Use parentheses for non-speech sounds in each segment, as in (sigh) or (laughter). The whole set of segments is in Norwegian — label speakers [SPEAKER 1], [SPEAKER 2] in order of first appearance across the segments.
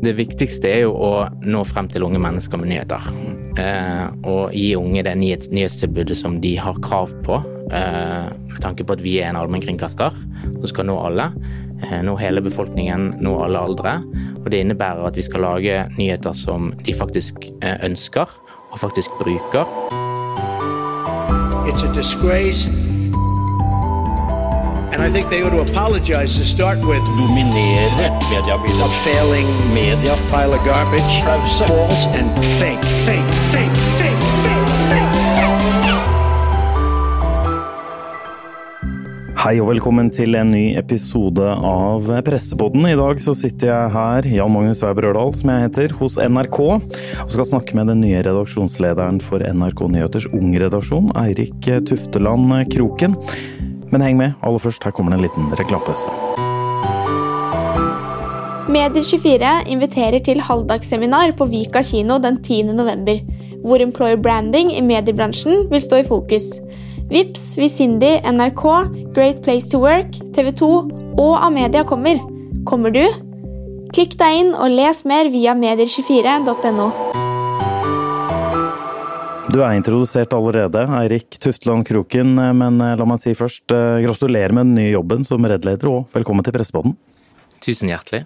[SPEAKER 1] Det viktigste er jo å nå frem til unge mennesker med nyheter. Eh, og gi unge det nyhets nyhetstilbudet som de har krav på. Eh, med tanke på at vi er en allmennkringkaster som skal nå alle. Eh, nå hele befolkningen, nå alle aldre. Og det innebærer at vi skal lage nyheter som de faktisk eh, ønsker, og faktisk bruker.
[SPEAKER 2] It's a disgrace.
[SPEAKER 3] Dominere mediebildet.
[SPEAKER 2] A failing
[SPEAKER 3] Media
[SPEAKER 2] pile of garbage,
[SPEAKER 3] Pause.
[SPEAKER 2] false and fake, fake, fake, fake, fake, fake.
[SPEAKER 4] Hei og velkommen til en ny episode av Pressepodden. I dag så sitter jeg her, Jan Magnus Weiber Ørdal, som jeg heter, hos NRK, og skal snakke med den nye redaksjonslederen for NRK Nyheters ungredaksjon, Eirik Tufteland Kroken. Men heng med, aller først, her kommer det en liten reklamepause.
[SPEAKER 5] Medier24 inviterer til halvdagsseminar på Vika kino den 10. november, hvor employer branding i mediebransjen vil stå i fokus. Vips, Visindi, NRK, Great Place to Work, TV 2 og Amedia kommer. Kommer du? Klikk deg inn og les mer via medier24.no.
[SPEAKER 4] Du er introdusert allerede, Eirik Tufteland Kroken, men eh, la meg si først eh, gratulerer med den nye jobben som redleder, og velkommen til Pressepodden.
[SPEAKER 1] Tusen hjertelig.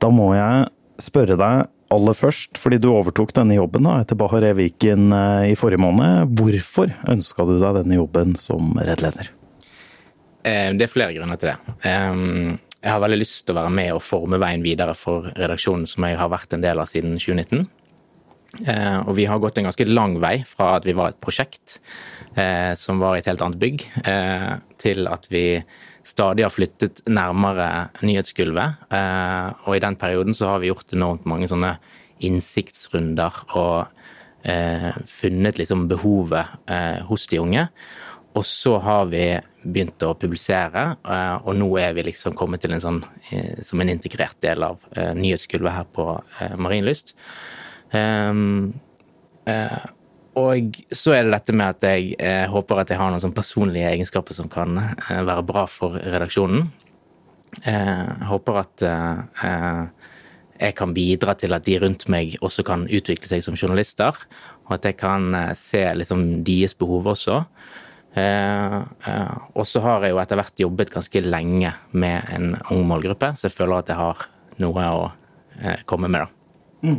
[SPEAKER 4] Da må jeg spørre deg aller først, fordi du overtok denne jobben da, etter Bahareh. Viken eh, i forrige måned. Hvorfor ønska du deg denne jobben som redleder?
[SPEAKER 1] Eh, Det er flere grunner til det. Eh, Jeg har veldig lyst til å være med og forme veien videre for redaksjonen som jeg har vært en del av siden 2019. Eh, Og vi har gått en ganske lang vei fra at vi var et prosjekt eh, som var i et helt annet bygg, eh, til at vi stadig har flyttet nærmere nyhetsgulvet. Og i den perioden så har vi gjort enormt mange sånne innsiktsrunder og funnet liksom behovet eh, hos de unge. Og så har vi begynt å publisere, og nå er vi liksom kommet til en sånn som en integrert del av nyhetsgulvet her på Marienlyst. Ehm, uh, og så er det dette med at jeg eh, håper at jeg har noen sånn personlige egenskaper som kan eh, være bra for redaksjonen. Eh, Jeg håper at eh, eh, jeg kan bidra til at de rundt meg også kan utvikle seg som journalister, og at jeg kan se liksom deres behov også. Og så har jeg jo etter hvert jobbet ganske lenge med en ung målgruppe, så jeg føler at jeg har noe å komme med, da.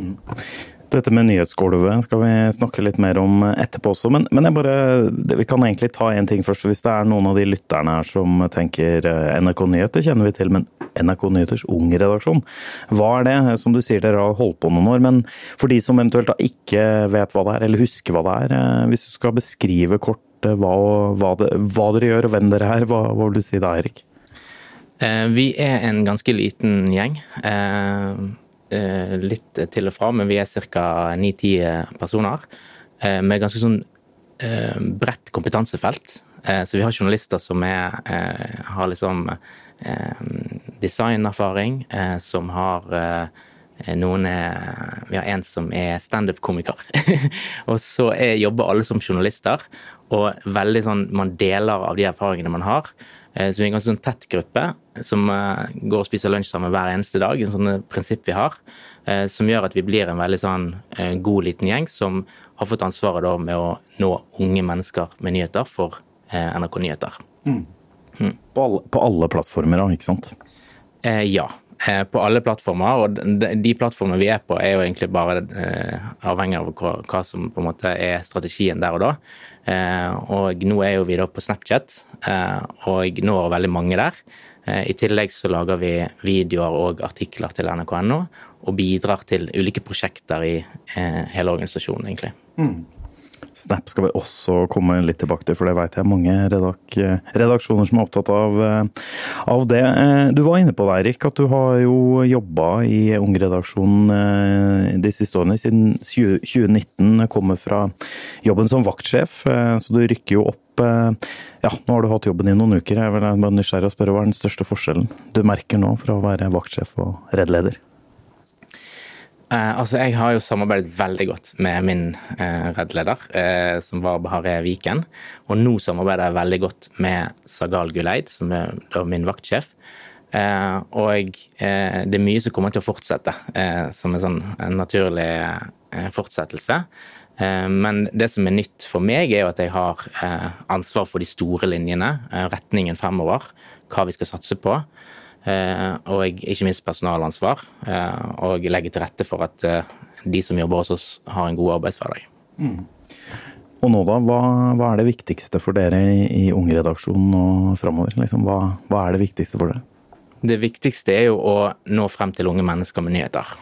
[SPEAKER 4] Dette med nyhetsgulvet skal vi snakke litt mer om etterpå også, men, men bare, vi kan egentlig ta en ting først. Hvis det er noen av de lytterne her som tenker eh, NRK Nyheter kjenner vi til, men NRK Nyheters ungredaksjon, hva er det? Som du sier, dere har holdt på noen år, men for de som eventuelt da ikke vet hva det er, eller husker hva det er, eh, hvis du skal beskrive kort eh, hva, hva, det, hva dere gjør og hvem dere er, hva, hva vil du si da, Eirik?
[SPEAKER 1] Eh, Vi er en ganske liten gjeng. Eh, Litt til og fra, men vi er ca. 9-10 personer. eh, Med ganske sånn eh, bredt kompetansefelt. Så vi har journalister som er, har liksom designerfaring, som har noen er, Vi har en som er standup-komiker. (laughs) og så er, jobber alle som journalister. Og veldig sånn, man deler av de erfaringene man har. Eh, Så vi er en ganske sånn tett gruppe som eh, går og spiser lunsj sammen hver eneste dag. En sånn prinsipp vi har. eh, Som gjør at vi blir en veldig sånn god liten gjeng som har fått ansvaret da med å nå unge mennesker med nyheter for NRK Nyheter.
[SPEAKER 4] På alle, på alle plattformer, da, ikke sant?
[SPEAKER 1] Eh, ja, eh, på alle plattformer. Og de, de plattformene vi er på, er jo egentlig bare eh, avhengig av hva, hva som på en måte er strategien der og da. Eh, og nå er jo vi da på Snapchat, eh, og når veldig mange der. Eh, I tillegg så lager vi videoer og artikler til nrk.no, og bidrar til ulike prosjekter i hele organisasjonen, egentlig.
[SPEAKER 4] Snap skal vi også komme litt tilbake til, for det vet jeg mange redak redaksjoner som er opptatt av, eh, av det. Eh, Du var inne på det, Eirik, at du har jo jobba i Ungredaksjonen eh, de siste årene. Siden 2019 kommer fra jobben som vaktsjef, så du rykker jo opp Ja, nå har du hatt jobben i noen uker. Jeg er bare nysgjerrig å spørre hva er den største forskjellen du merker nå fra å være vaktsjef og reddleder?
[SPEAKER 1] Eh, altså, jeg har jo samarbeidet veldig godt med min eh, reddleder, eh, som var Bahareh Viken. Og nå samarbeider jeg veldig godt med Sagal Guleid, som er min vaktsjef. Eh, og eh, det er mye som kommer til å fortsette, eh, som en sånn en naturlig eh, fortsettelse. Eh, Men det som er nytt for meg, er jo at jeg har ansvar for de store linjene, retningen fremover, hva vi skal satse på. Eh, Og ikke minst personalansvar. eh, Og legge til rette for at eh, de som jobber hos oss, har en god arbeidshverdag.
[SPEAKER 4] Og nå da, hva, hva er det viktigste for dere i, i Ung-redaksjonen og framover? Liksom, hva, hva er det viktigste for dere?
[SPEAKER 1] Det viktigste er jo å nå frem til unge mennesker med nyheter.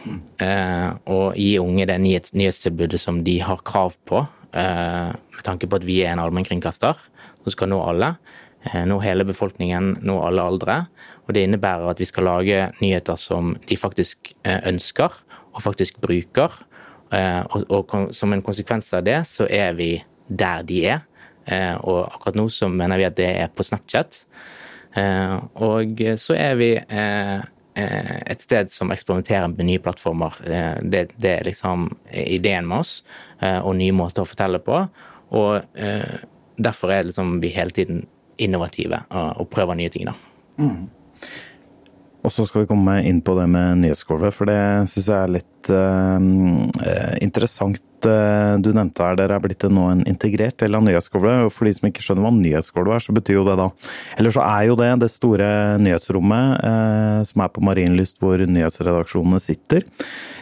[SPEAKER 1] Eh, og gi unge det nyhets nyhetstilbudet som de har krav på, eh, med tanke på at vi er en allmennkringkaster som skal nå alle. Eh, nå hele befolkningen, nå alle aldre. Og det innebærer at vi skal lage nyheter som de faktisk eh, ønsker og faktisk bruker. Eh, og, som en konsekvens av det, så er vi der de er. Og akkurat nå så mener vi at det er på Snapchat. Og så er vi et sted som eksperimenterer med nye plattformer. Det, det er liksom ideen med oss, og nye måter å fortelle på. Og derfor er liksom vi hele tiden innovative og, og prøver nye ting. da.
[SPEAKER 4] Og så skal vi komme inn på det med nyhetsgulvet, for det syns jeg er litt uh, interessant. Eh, Du nevnte her dere er blitt nå en integrert del av nyhetsgulvet. For de som ikke skjønner hva nyhetsgulvet er, så betyr jo det da Eller så er jo det det store nyhetsrommet uh, som er på Marienlyst, hvor nyhetsredaksjonene sitter.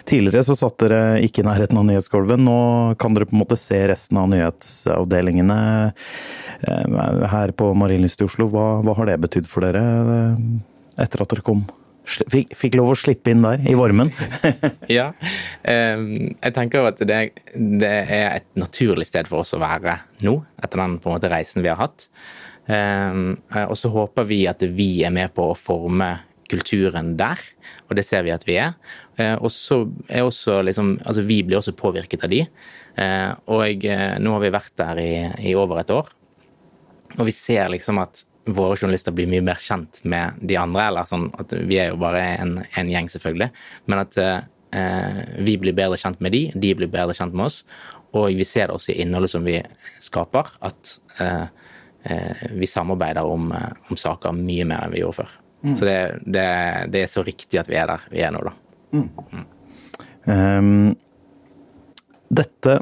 [SPEAKER 4] Tidligere så satt dere ikke i nærheten av nyhetsgulvet. Nå kan dere på en måte se resten av nyhetsavdelingene uh, her på Marienlyst i Oslo. Hva, hva har det betydd for dere? Etter at dere kom? Fikk, fikk lov å slippe inn der, i varmen? (laughs)
[SPEAKER 1] Ja. jeg tenker at det, det er et naturlig sted for oss å være nå, etter den måte reisen vi har hatt. Eh, og så håper vi at vi er med på å forme kulturen der, og det ser vi at vi er. Eh, og så er også liksom Altså, vi blir også påvirket av de. Eh, og nå har vi vært der i, i over et år. Og vi ser liksom at våre journalister blir mye mer kjent med de andre. eller sånn at Vi er jo bare en, en gjeng, selvfølgelig. Men at eh, vi blir bedre kjent med de, de blir bedre kjent med oss. Og vi ser det også i innholdet som vi skaper, at eh, eh, vi samarbeider om, eh, om saker mye mer enn vi gjorde før. Så det, det, det er så riktig at vi er der vi er nå, da.
[SPEAKER 4] Ehm, dette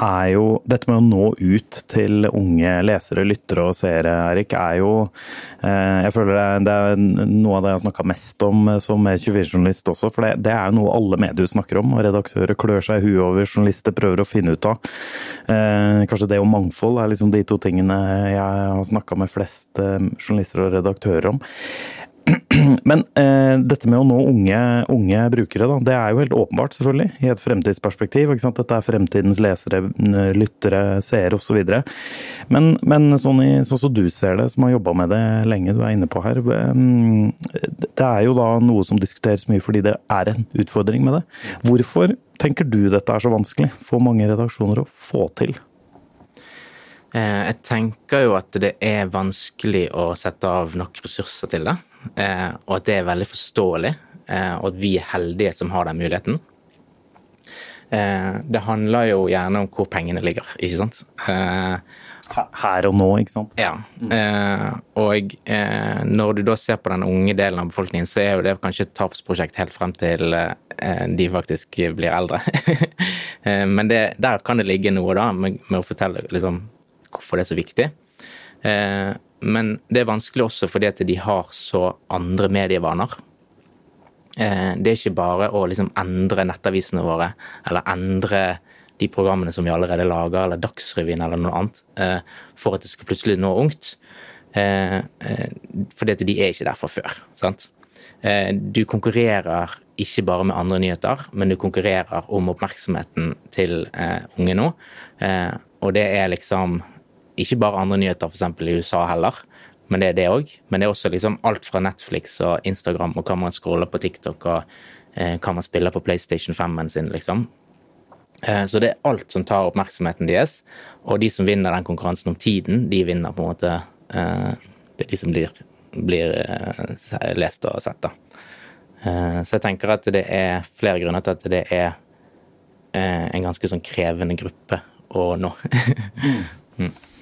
[SPEAKER 4] er jo Dette med å nå ut til unge lesere, lyttere og seere, Erik, er jo eh, Jeg føler det er, er noe av det jeg har snakka mest om eh, som 24-journalist også. For det, det er jo noe alle medier snakker om, og redaktører klør seg i huet over, journalister prøver å finne ut av. Eh, kanskje det og mangfold er liksom de to tingene jeg har snakka med flest journalister og redaktører om. (clears throat) Men eh, dette med å nå unge, unge brukere, da, det er jo helt åpenbart, selvfølgelig, i et fremtidsperspektiv. Dette er fremtidens lesere, lyttere, seere osv. Men, men sånn, sånn som du ser det, som har jobba med det lenge, du er inne på her. eh, Det er jo da noe som diskuteres mye fordi det er en utfordring med det. Hvorfor tenker du dette er så vanskelig for mange redaksjoner å få til?
[SPEAKER 1] Eh, Jeg tenker jo at det er vanskelig å sette av nok ressurser til det, og at det er veldig forståelig, eh, og at vi er heldige som har den muligheten. Eh, Det handler jo gjerne om hvor pengene ligger, ikke sant? Eh,
[SPEAKER 4] Her og nå, ikke sant?
[SPEAKER 1] Ja. Eh, og eh, når du da ser på den unge delen av befolkningen, så er jo det kanskje et tapsprosjekt helt frem til eh, de faktisk blir eldre. (laughs) eh, men det, der kan det ligge noe da, med, med å fortelle liksom, hvorfor det er så viktig. Men det er vanskelig også fordi at de har så andre medievaner. Eh, det er ikke bare å liksom endre nettavisene våre, eller endre de programmene som vi allerede lager, eller Dagsrevyen eller noe annet, eh, for at det skal plutselig nå ungt. Eh, fordi at de er ikke der fra før. sant? Du konkurrerer ikke bare med andre nyheter, men du konkurrerer om oppmerksomheten til unge nå. Og det er liksom ikke bare andre nyheter, f.eks. i USA heller, men det er det òg. Men det er også liksom alt fra Netflix og Instagram og hva man scroller på TikTok og eh, hva man spiller på PlayStation 5-en sin, liksom. Eh, Så det er alt som tar oppmerksomheten deres. Og de som vinner den konkurransen om tiden, de vinner på en måte eh, Det er de som blir, blir lest og sett, da. Så jeg tenker at det er flere grunner til at det er en ganske sånn krevende gruppe å nå.
[SPEAKER 4] Og (laughs)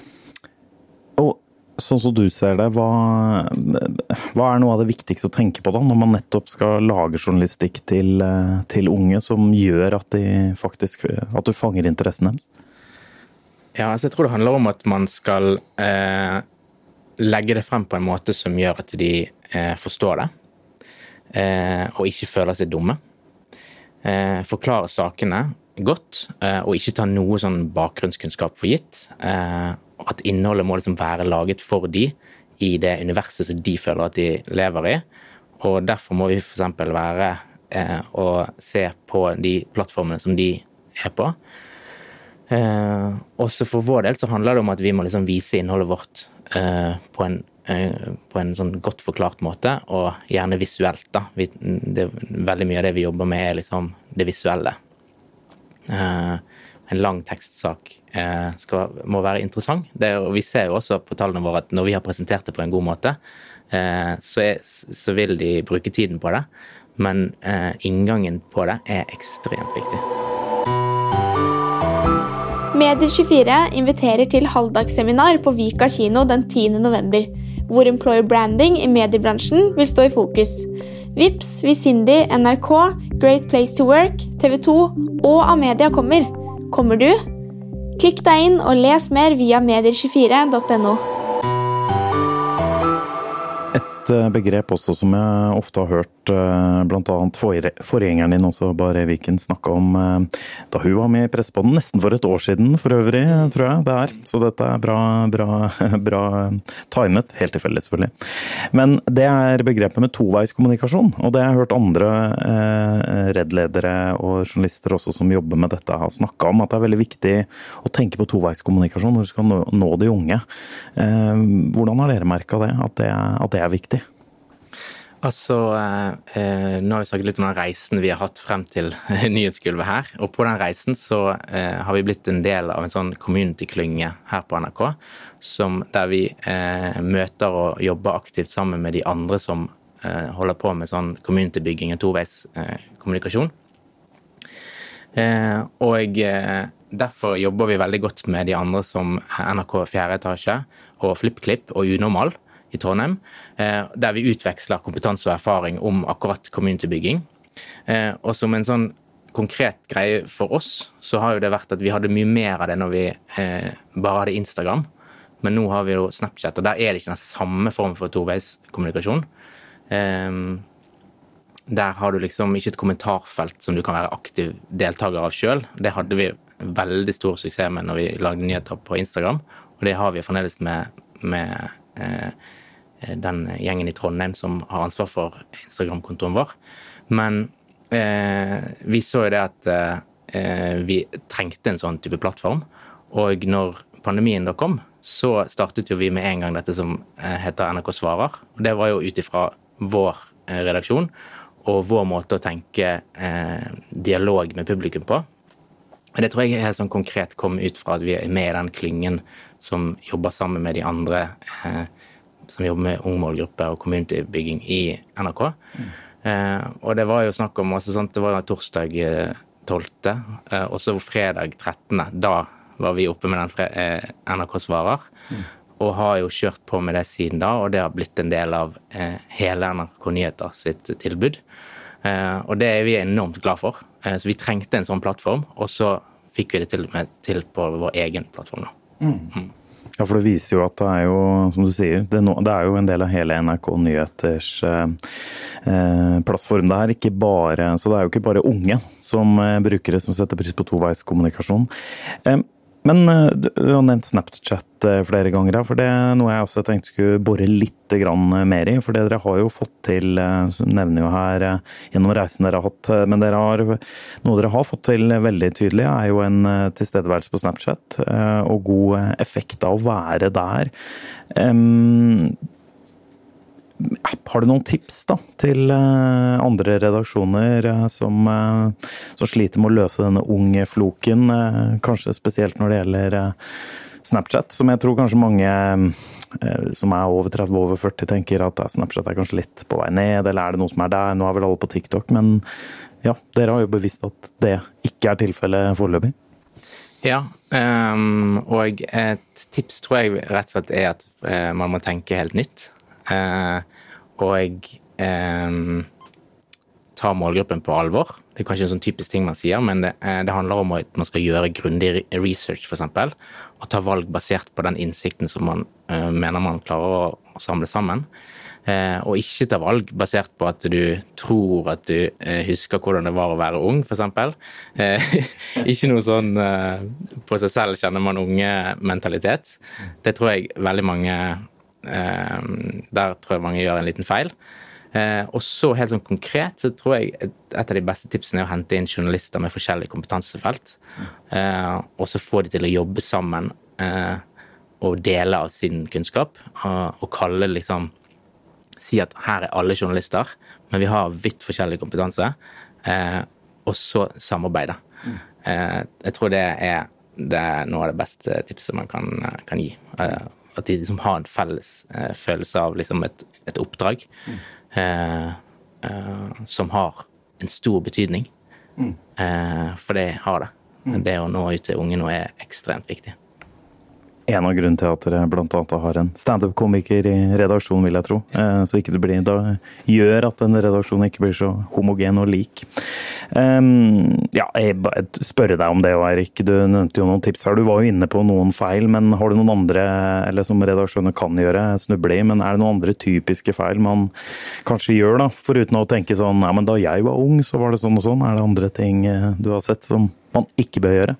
[SPEAKER 4] sånn som du ser det, hva, hva, er noe av det viktigste å tenke på da, når man nettopp skal lage journalistikk til, eh, til unge, som gjør at, de faktisk, at du fanger interessen deres?
[SPEAKER 1] Ja, altså jeg tror det handler om at man skal eh, legge det frem på en måte som gjør at de eh, forstår det, eh, og ikke føler seg dumme. Eh, forklare sakene godt, eh, og ikke ta noe sånn bakgrunnskunnskap for gitt. At innholdet må liksom være laget for de i det universet som de føler at de lever i. Og derfor må vi f.eks. være eh, og se på de plattformene som de er på. Eh, også for vår del så handler det om at vi må liksom vise innholdet vårt eh, på en eh, på en sånn godt forklart måte, og gjerne visuelt. da. Vi, det, veldig mye av det vi jobber med, er liksom det visuelle. Eh, en lang tekstsak eh, skal, må være interessant. Og vi ser jo også på tallene våre at når vi har presentert det på en god måte, eh, så, er, så vil de bruke tiden på det. Men inngangen på det er ekstremt viktig.
[SPEAKER 5] Medier24 inviterer til halvdagsseminar på Vika kino den 10. november, hvor employer branding i mediebransjen vil stå i fokus. Vips, Visindi, NRK, Great Place to Work, TV 2 og Amedia kommer. Kommer du? Klikk deg inn og les mer via medier24.no.
[SPEAKER 4] Et eh, begrep også som jeg ofte har hørt eh, bl.a. forgjengeren din også, Bare Viken, snakke om eh, da hun var med i Pressepodden, nesten for et år siden for øvrig, tror jeg det er. Så dette er bra, bra, (laughs) bra timet. Helt tilfeldig, selvfølgelig. Men det er begrepet med toveiskommunikasjon, og det har jeg hørt andre reddledere og journalister også som jobber med dette, har snakka om. At det er veldig viktig å tenke på toveiskommunikasjon når du skal nå de unge. Hvordan har dere merka det, at det, er viktig?
[SPEAKER 1] Altså, eh, Nå har vi snakket litt om den reisen vi har hatt frem til (laughs) nyhetsgulvet her. Og på den reisen så eh, har vi blitt en del av en sånn community-klynge her på NRK. Som, der vi eh, møter og jobber aktivt sammen med de andre som eh, holder på med sånn community-bygging og toveiskommunikasjon. Eh, og eh, derfor jobber vi veldig godt med de andre som NRK 4 etasje og FlippKlipp og Unormal i Trondheim, eh, der vi utveksler kompetanse og erfaring om akkurat communitybygging. Eh, og som en sånn konkret greie for oss, så har jo det vært at vi hadde mye mer av det når vi eh, bare hadde Instagram. Men nå har vi jo Snapchat, og der er det ikke den samme formen for toveiskommunikasjon. Der har du liksom ikke et kommentarfelt som du kan være aktiv deltaker av sjøl. Det hadde vi veldig stor suksess med når vi lagde nyheter på Instagram, og det har vi fremdeles med, med eh, den gjengen i Trondheim som har ansvar for Instagram-kontoen vår. Men eh, vi så jo det at eh, vi trengte en sånn type plattform. Og når pandemien da kom, så startet jo vi med en gang dette som eh, heter NRK Svarer. Og det var jo ut ifra vår eh, redaksjon og vår måte å tenke eh, dialog med publikum på. Det tror jeg helt sånn konkret kom ut fra at vi er med i den klyngen som jobber sammen med de andre eh, som jobber med ung målgruppe og communitybygging i NRK. Mm. Eh, og det var jo snakk om altså, sant, Det var torsdag 12., eh, og så fredag 13. Da var vi oppe med den eh, NRK Svarer. Mm. Og har jo kjørt på med det siden da, og det har blitt en del av eh, hele NRK Nyheter sitt tilbud. Eh, og det er vi enormt glad for. Eh, så vi trengte en sånn plattform, og så fikk vi det til, med, til på vår egen plattform. nå. Mm.
[SPEAKER 4] Ja, for det viser jo at det er jo, som du sier, det er jo en del av hele NRK Nyheters eh, eh, plattform. Det er ikke bare, så det er jo ikke bare unge som eh, brukere som setter pris på toveiskommunikasjon. Eh, men eh, du har nevnt Snapchat eh, flere ganger, for det er noe jeg også tenkte skulle bore litt mer i. For det dere har jo fått til, eh, nevner jo her gjennom reisen dere har hatt, men dere har, noe dere har fått til veldig tydelig, er jo en tilstedeværelse på Snapchat og god effekt av å være der. Har du noen tips da, til eh, andre redaksjoner eh, som, eh, som sliter med å løse denne unge floken? Kanskje spesielt når det gjelder Snapchat, som jeg tror kanskje mange som er over 30, over 40 tenker at Snapchat er kanskje litt på vei ned, eller er det noe som er der? Nå er vel alle på TikTok, men ja, dere har jo bevisst at det ikke er tilfellet foreløpig?
[SPEAKER 1] Ja, ehm, og et tips tror jeg rett og slett er at man må tenke helt nytt. Eh, og eh, ta målgruppen på alvor. Det er kanskje en sånn typisk ting man sier, men det, eh, det handler om at man skal gjøre grundig re- research, f.eks. Og ta valg basert på den innsikten som man eh, mener man klarer å, samle sammen. Eh, og ikke ta valg basert på at du tror at du eh, husker hvordan det var å være ung, f.eks. Eh, (laughs) ikke noe sånn eh, på seg selv kjenner man unge-mentalitet. Det tror jeg veldig mange Der tror jeg mange gjør en liten feil. Eh, og så helt sånn konkret så tror jeg et, av de beste tipsene er å hente inn journalister med forskjellige kompetansefelt. Eh, og så få de til å jobbe sammen eh, og dele av sin kunnskap. Og, kalle liksom Si at her er alle journalister, men vi har vidt forskjellig kompetanse. Eh, og så samarbeide. Eh, jeg tror det er, det er noe av det beste tipset man kan, kan gi. At de liksom har en felles eh, følelse av liksom et, et oppdrag eh, eh, som har en stor betydning. Eh, for det har det. Det å nå ut til unge nå er ekstremt viktig.
[SPEAKER 4] En av grunnene til at dere annet har en standup-komiker i redaksjonen, vil jeg tro. Eh, Så ikke det blir, da gjør at den redaksjonen ikke blir så homogen og lik. Um, ja, jeg spørre deg om det, òg, Eirik. Du nevnte jo noen tips her. Du var jo inne på noen feil, men har du noen andre, eller som redaksjoner kan gjøre, snuble i, men er det noen andre typiske feil man kanskje gjør, da? Foruten å tenke sånn ja, men da jeg var ung, så var det sånn og sånn. Er det andre ting eh, du har sett som man ikke bør gjøre?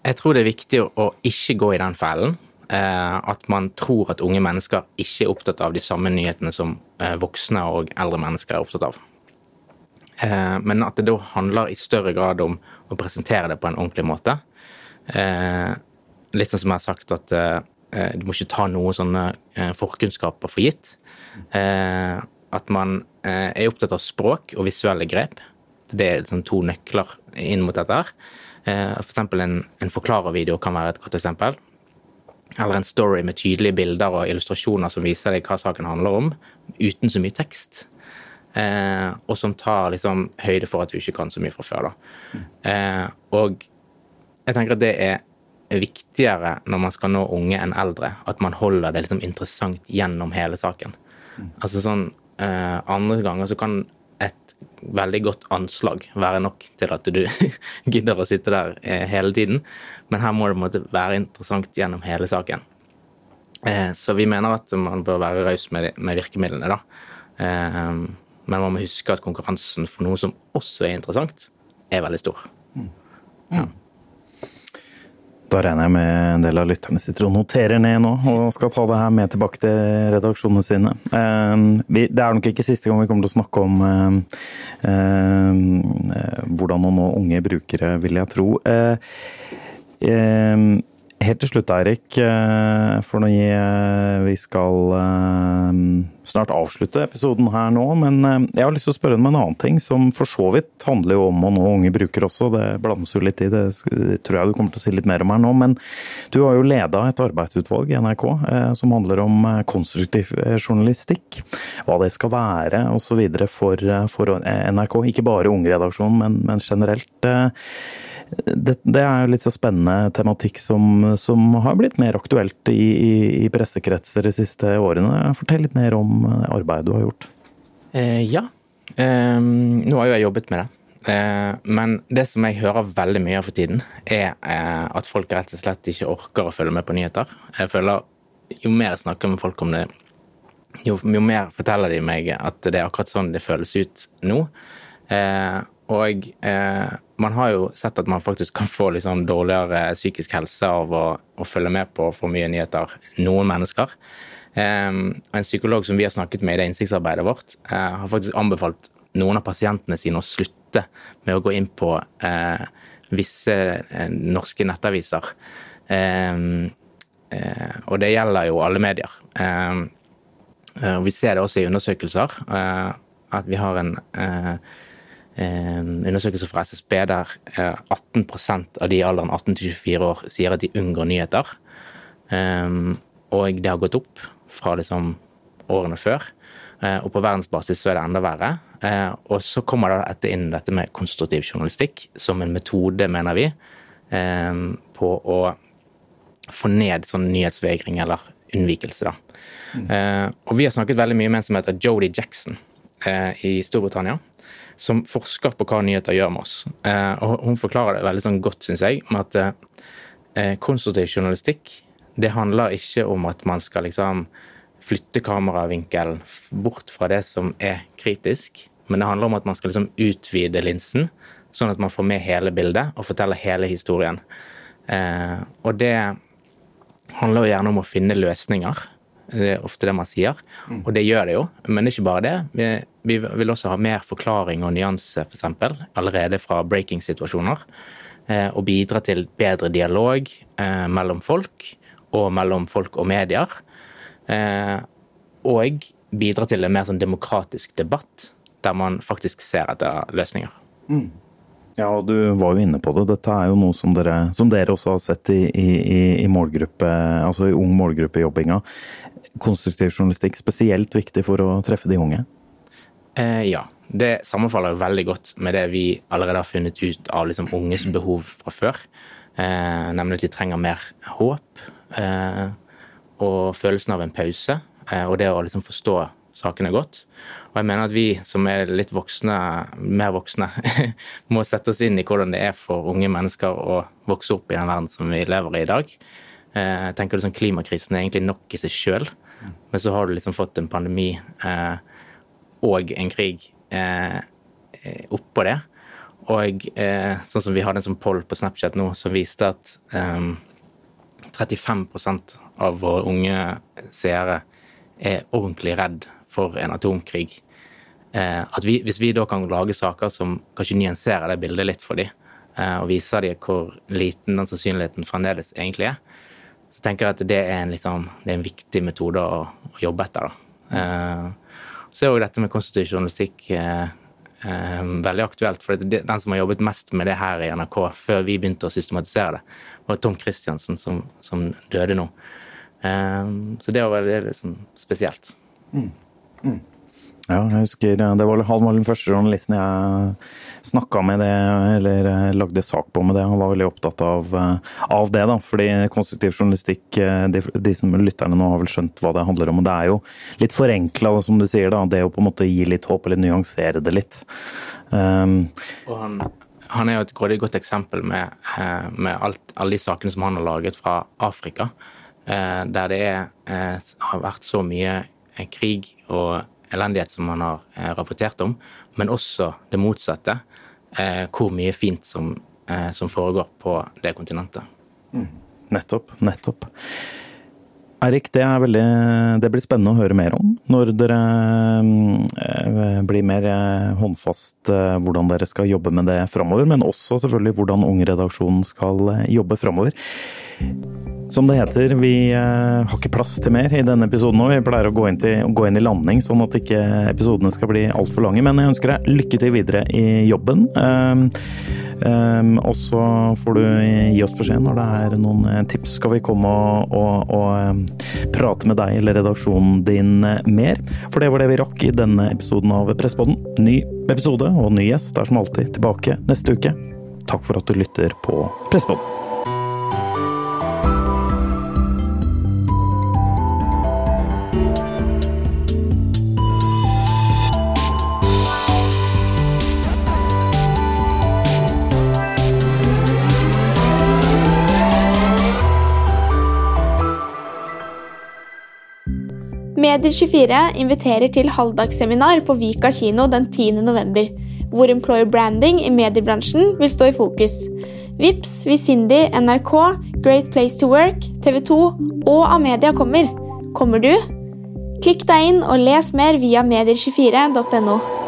[SPEAKER 1] Jeg tror det er viktig å ikke gå i den fellen. Eh, at man tror at unge mennesker ikke er opptatt av de samme nyhetene som eh, voksne og eldre mennesker er opptatt av. Eh, men at det da handler i større grad om å presentere det på en ordentlig måte. Litt sånn som jeg har sagt, at du må ikke ta noen sånne forkunnskaper for gitt. At man er opptatt av språk og visuelle grep. Det er liksom to nøkler inn mot dette. her. Eh, For en, en forklarervideo kan være et godt eksempel. Eller en story med tydelige bilder og illustrasjoner som viser deg hva saken handler om, uten så mye tekst. Eh, og som tar liksom høyde for at du ikke kan så mye fra før. da. Eh, og jeg tenker at det er viktigere når man skal nå unge enn eldre, at man holder det liksom interessant gjennom hele saken. Altså sånn, eh, Andre ganger så kan veldig godt anslag være nok til at du (laughs) gidder å sitte der eh, hele tiden. Men her må det måtte være interessant gjennom hele saken. Eh, så vi mener at man bør være raus med, med virkemidlene, da. Eh, men man må huske at konkurransen for noe som også er interessant, er veldig stor.
[SPEAKER 4] Da regner jeg med en del av lytterne sitter og noterer ned nå, og skal ta det her med tilbake til redaksjonene sine. Eh, det er nok ikke siste gang vi kommer til å snakke om eh, eh, hvordan å nå unge brukere, vil jeg tro. Eh, eh, helt til slutt, Eirik, eh, for når vi skal eh, snart avslutte episoden her nå, men eh, jeg har lyst til å spørre om en annen ting, som for så vidt handler jo om å nå unge brukere også. Det blandes jo litt i, det tror jeg du kommer til å si litt mer om her nå. Men du har jo leda et arbeidsutvalg i NRK eh, som handler om eh, konstruktiv eh, journalistikk. Hva det skal være osv. For, eh, for NRK. Ikke bare Ungeredaksjonen, men, men generelt. Det, det er jo litt så spennende tematikk som, som har blitt mer aktuelt i, i, i pressekretser de siste årene. Fortell litt mer om eh, arbeidet du har gjort.
[SPEAKER 1] Eh, ja. Eh, nå har jo jeg jobbet med det. Eh, men det som jeg hører veldig mye av for tiden, er eh, at folk rett og slett ikke orker å følge med på nyheter. Jeg føler Jo mer jeg snakker med folk om det, jo, jo mer forteller de meg at det er akkurat sånn det føles ut nå. Eh, og eh, man har jo sett at man faktisk kan få liksom dårligere psykisk helse av å, å følge med på for mye nyheter. Noen mennesker. Um, en psykolog som vi har snakket med i det innsiktsarbeidet vårt, uh, har faktisk anbefalt noen av pasientene sine å slutte med å gå inn på uh, visse uh, norske nettaviser. Um, og det gjelder jo alle medier. Um, vi ser det også i undersøkelser, at vi har en eh, eh, undersøkelse fra SSB der eh, 18 av de i alderen 18 24 år sier at de unngår nyheter. Eh, og det har gått opp fra liksom årene før. Eh, og på verdensbasis så er det enda verre. Eh, og så kommer det etter inn dette med konstruktiv journalistikk som en metode, mener vi, eh, på å få ned sånn nyhetsvegring eller unnvikelse. da. Eh, og vi har snakket veldig mye med en som heter Jodie Jackson eh, i Storbritannia. Som forsker på hva nyheter gjør med oss. Eh, og hun forklarer det veldig sånn godt, syns jeg, med at eh, konstruktiv journalistikk det handler ikke om at man skal liksom flytte kameravinkelen bort fra det som er kritisk, men det handler om at man skal liksom utvide linsen, sånn at man får med hele bildet og forteller hele historien. Eh, og det handler jo gjerne om å finne løsninger. Det er ofte det man sier, og det gjør det jo. Men ikke bare det. Vi, vi vil også ha mer forklaring og nyanse, f.eks., allerede fra breaking-situasjoner. Eh, og bidra til bedre dialog eh, mellom folk, og mellom folk og medier. Eh, og bidra til en mer sånn demokratisk debatt, der man faktisk ser etter løsninger.
[SPEAKER 4] Ja, og du var jo inne på det. Dette er jo noe som dere, som dere også har sett i, i, i målgruppe, altså i ung målgruppejobbinga. Konstruktiv journalistikk spesielt viktig for å treffe de unge?
[SPEAKER 1] Eh, ja. Det sammenfaller veldig godt med det vi allerede har funnet ut av liksom unges behov fra før. Eh, nemlig at de trenger mer håp eh, og følelsen av en pause. Eh, og det å liksom forstå sakene godt. Og jeg mener at vi som er litt voksne, mer voksne, (laughs) må sette oss inn i hvordan det er for unge mennesker å vokse opp i den verden som vi lever i i dag. Eh, Jeg tenker liksom Klimakrisen er egentlig nok i seg sjøl, men så har du liksom fått en pandemi eh, og en krig eh, oppå det. Og sånn som vi hadde en sånn poll på Snapchat nå som viste at eh, 35% av våre unge seere er ordentlig redd for en atomkrig. At vi, hvis vi da kan lage saker som kanskje nyanserer det bildet litt for dem, og viser dem hvor liten den sannsynligheten fremdeles egentlig er, så tenker jeg at det er en, liksom, det er en viktig metode å, å jobbe etter. Da. Eh, så er jo dette med konstitutiv journalistikk eh, eh, veldig aktuelt. For det, den som har jobbet mest med det her i NRK før vi begynte å systematisere det, var Tom Christiansen, som, som døde nå. Eh, så det var veldig liksom, spesielt.
[SPEAKER 4] Ja, jeg husker eh, det var, han var den første journalisten jeg snakka med det, eller eh, lagde sak på med det. Han var veldig opptatt av, eh, av det, da. Fordi konstruktiv journalistikk, de, de som lytterne nå har vel skjønt hva det handler om. Og det er jo litt forenkla, som du sier, da. Det å på en måte gi litt håp, eller nyansere det litt. Um,
[SPEAKER 1] Og han, han er jo et grådig godt eksempel med, med alt, alle de sakene som han har laget fra Afrika, der det er, har vært så mye krig og elendighet som man har eh, rapportert om, men også det motsatte. Eh, hvor mye fint som, eh, som foregår på det kontinentet.
[SPEAKER 4] Nettopp. Nettopp. Eirik, det, veldig, det blir spennende å høre mer om når dere eh, blir mer håndfast hvordan dere skal jobbe med det framover, men også selvfølgelig hvordan Ung-redaksjonen skal jobbe framover. Som det heter, vi eh, har ikke plass til mer i denne episoden og Vi pleier å gå inn, til, gå inn i landing, sånn at ikke episodene skal bli altfor lange. Men jeg ønsker deg lykke til videre i jobben. Um, um, og så får du gi oss beskjed når det er noen eh, tips. Skal vi komme og, og, og um, prate med deg eller redaksjonen din eh, mer? For det var det vi rakk i denne episoden av Presspodden. Ny episode og ny gjest er som alltid tilbake neste uke. Takk for at du lytter på Presspodden.
[SPEAKER 5] Medier24 inviterer til halvdagsseminar på Vika kino den 10. november, hvor employer branding i mediebransjen vil stå i fokus. Vips, Visindi, NRK, Great Place to Work, TV 2 og Amedia kommer. Kommer du? Klikk deg inn og les mer via medier24.no.